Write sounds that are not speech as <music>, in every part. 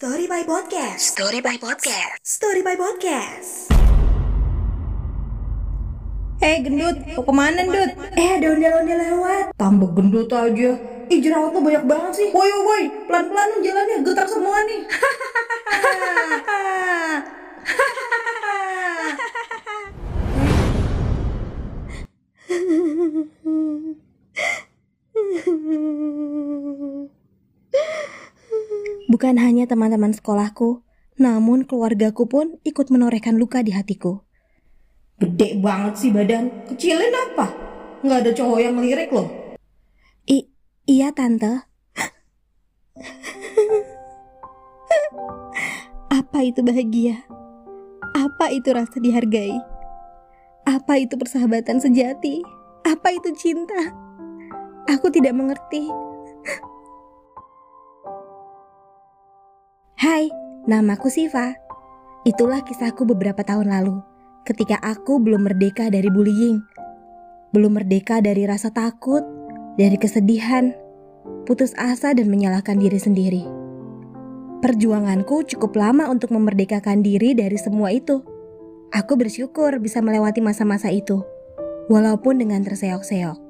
Story by Podcast. Story by Podcast. Story by Podcast. Eh gendut, mau ke mana gendut? Eh, ada ondel-ondel lewat. Tambah gendut aja. Ih jerawat lo banyak banget sih. Woi woi, pelan-pelan jalannya getar semua nih. Bukan hanya teman-teman sekolahku, namun keluargaku pun ikut menorehkan luka di hatiku. Gede banget sih badan. Kecilin apa? Nggak ada cowok yang ngelirik loh. I iya tante. Apa itu bahagia? Apa itu rasa dihargai? Apa itu persahabatan sejati? Apa itu cinta? Aku tidak mengerti. Hai, namaku Siva. Itulah kisahku beberapa tahun lalu, ketika aku belum merdeka dari bullying. Belum merdeka dari rasa takut, dari kesedihan, putus asa dan menyalahkan diri sendiri. Perjuanganku cukup lama untuk memerdekakan diri dari semua itu. Aku bersyukur bisa melewati masa-masa itu, walaupun dengan terseok-seok.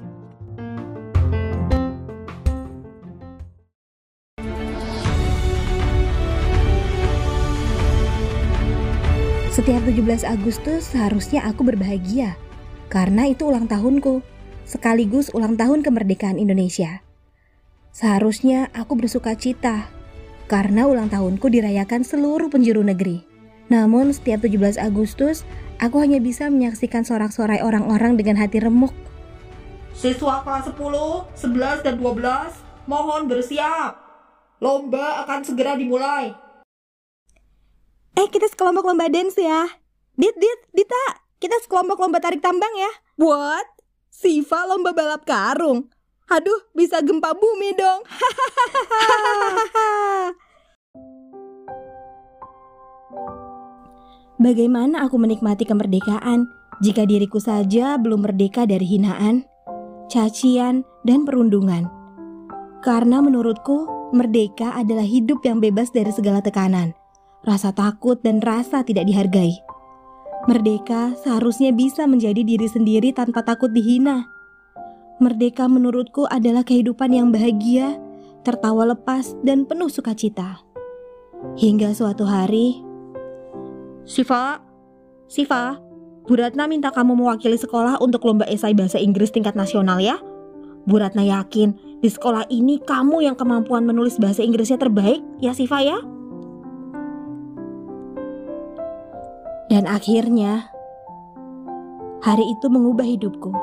Setiap 17 Agustus seharusnya aku berbahagia karena itu ulang tahunku, sekaligus ulang tahun kemerdekaan Indonesia. Seharusnya aku bersuka cita karena ulang tahunku dirayakan seluruh penjuru negeri. Namun setiap 17 Agustus, aku hanya bisa menyaksikan sorak-sorai orang-orang dengan hati remuk. Siswa kelas 10, 11, dan 12, mohon bersiap. Lomba akan segera dimulai. Eh, kita sekelompok lomba dance ya. Dit, Dit, Dita, kita sekelompok lomba tarik tambang ya. What? Siva lomba balap karung. Aduh, bisa gempa bumi dong. <laughs> Bagaimana aku menikmati kemerdekaan jika diriku saja belum merdeka dari hinaan, cacian, dan perundungan? Karena menurutku, merdeka adalah hidup yang bebas dari segala tekanan, rasa takut, dan rasa tidak dihargai. Merdeka seharusnya bisa menjadi diri sendiri tanpa takut dihina. Merdeka menurutku adalah kehidupan yang bahagia, tertawa lepas, dan penuh sukacita. Hingga suatu hari, Siva, Siva, Bu Ratna minta kamu mewakili sekolah untuk lomba esai bahasa Inggris tingkat nasional ya. Bu Ratna yakin di sekolah ini kamu yang kemampuan menulis bahasa Inggrisnya terbaik ya Siva ya. Dan akhirnya hari itu mengubah hidupku.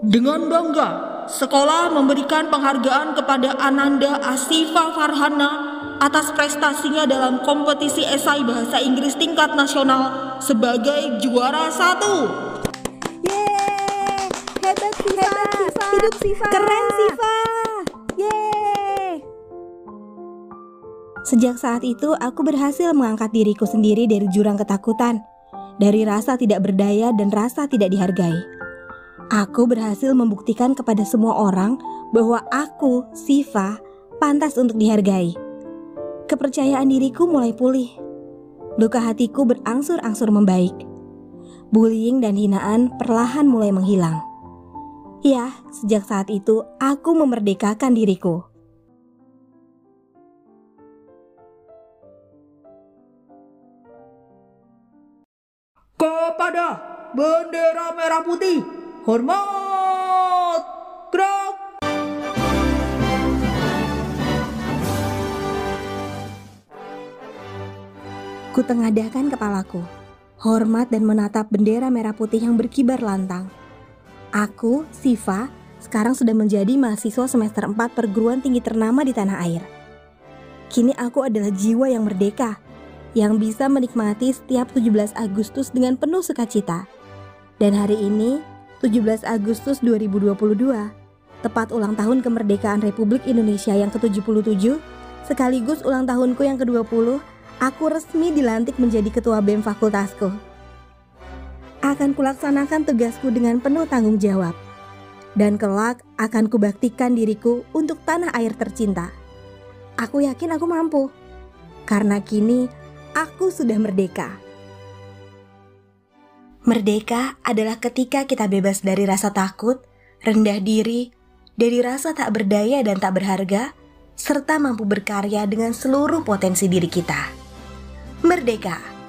Dengan bangga, sekolah memberikan penghargaan kepada Ananda Asifa Farhana atas prestasinya dalam kompetisi esai bahasa Inggris tingkat nasional sebagai juara satu. Yeay, hebat Siva, hidup Siva, keren Siva, Sejak saat itu, aku berhasil mengangkat diriku sendiri dari jurang ketakutan, dari rasa tidak berdaya dan rasa tidak dihargai. Aku berhasil membuktikan kepada semua orang bahwa aku, Siva, pantas untuk dihargai. Kepercayaan diriku mulai pulih. Luka hatiku berangsur-angsur membaik. Bullying dan hinaan perlahan mulai menghilang. Ya, sejak saat itu aku memerdekakan diriku. Bendera merah putih, hormat! Gerak! Kutengadahkan kepalaku, hormat dan menatap bendera merah putih yang berkibar lantang. Aku, Siva, sekarang sudah menjadi mahasiswa semester 4 perguruan tinggi ternama di tanah air. Kini aku adalah jiwa yang merdeka, yang bisa menikmati setiap 17 Agustus dengan penuh sukacita. Dan hari ini, 17 Agustus 2022, tepat ulang tahun kemerdekaan Republik Indonesia yang ke-77, sekaligus ulang tahunku yang ke-20, aku resmi dilantik menjadi ketua BEM fakultasku. Akan kulaksanakan tugasku dengan penuh tanggung jawab. Dan kelak akan kubaktikan diriku untuk tanah air tercinta. Aku yakin aku mampu. Karena kini aku sudah merdeka. Merdeka adalah ketika kita bebas dari rasa takut, rendah diri, dari rasa tak berdaya dan tak berharga, serta mampu berkarya dengan seluruh potensi diri kita. Merdeka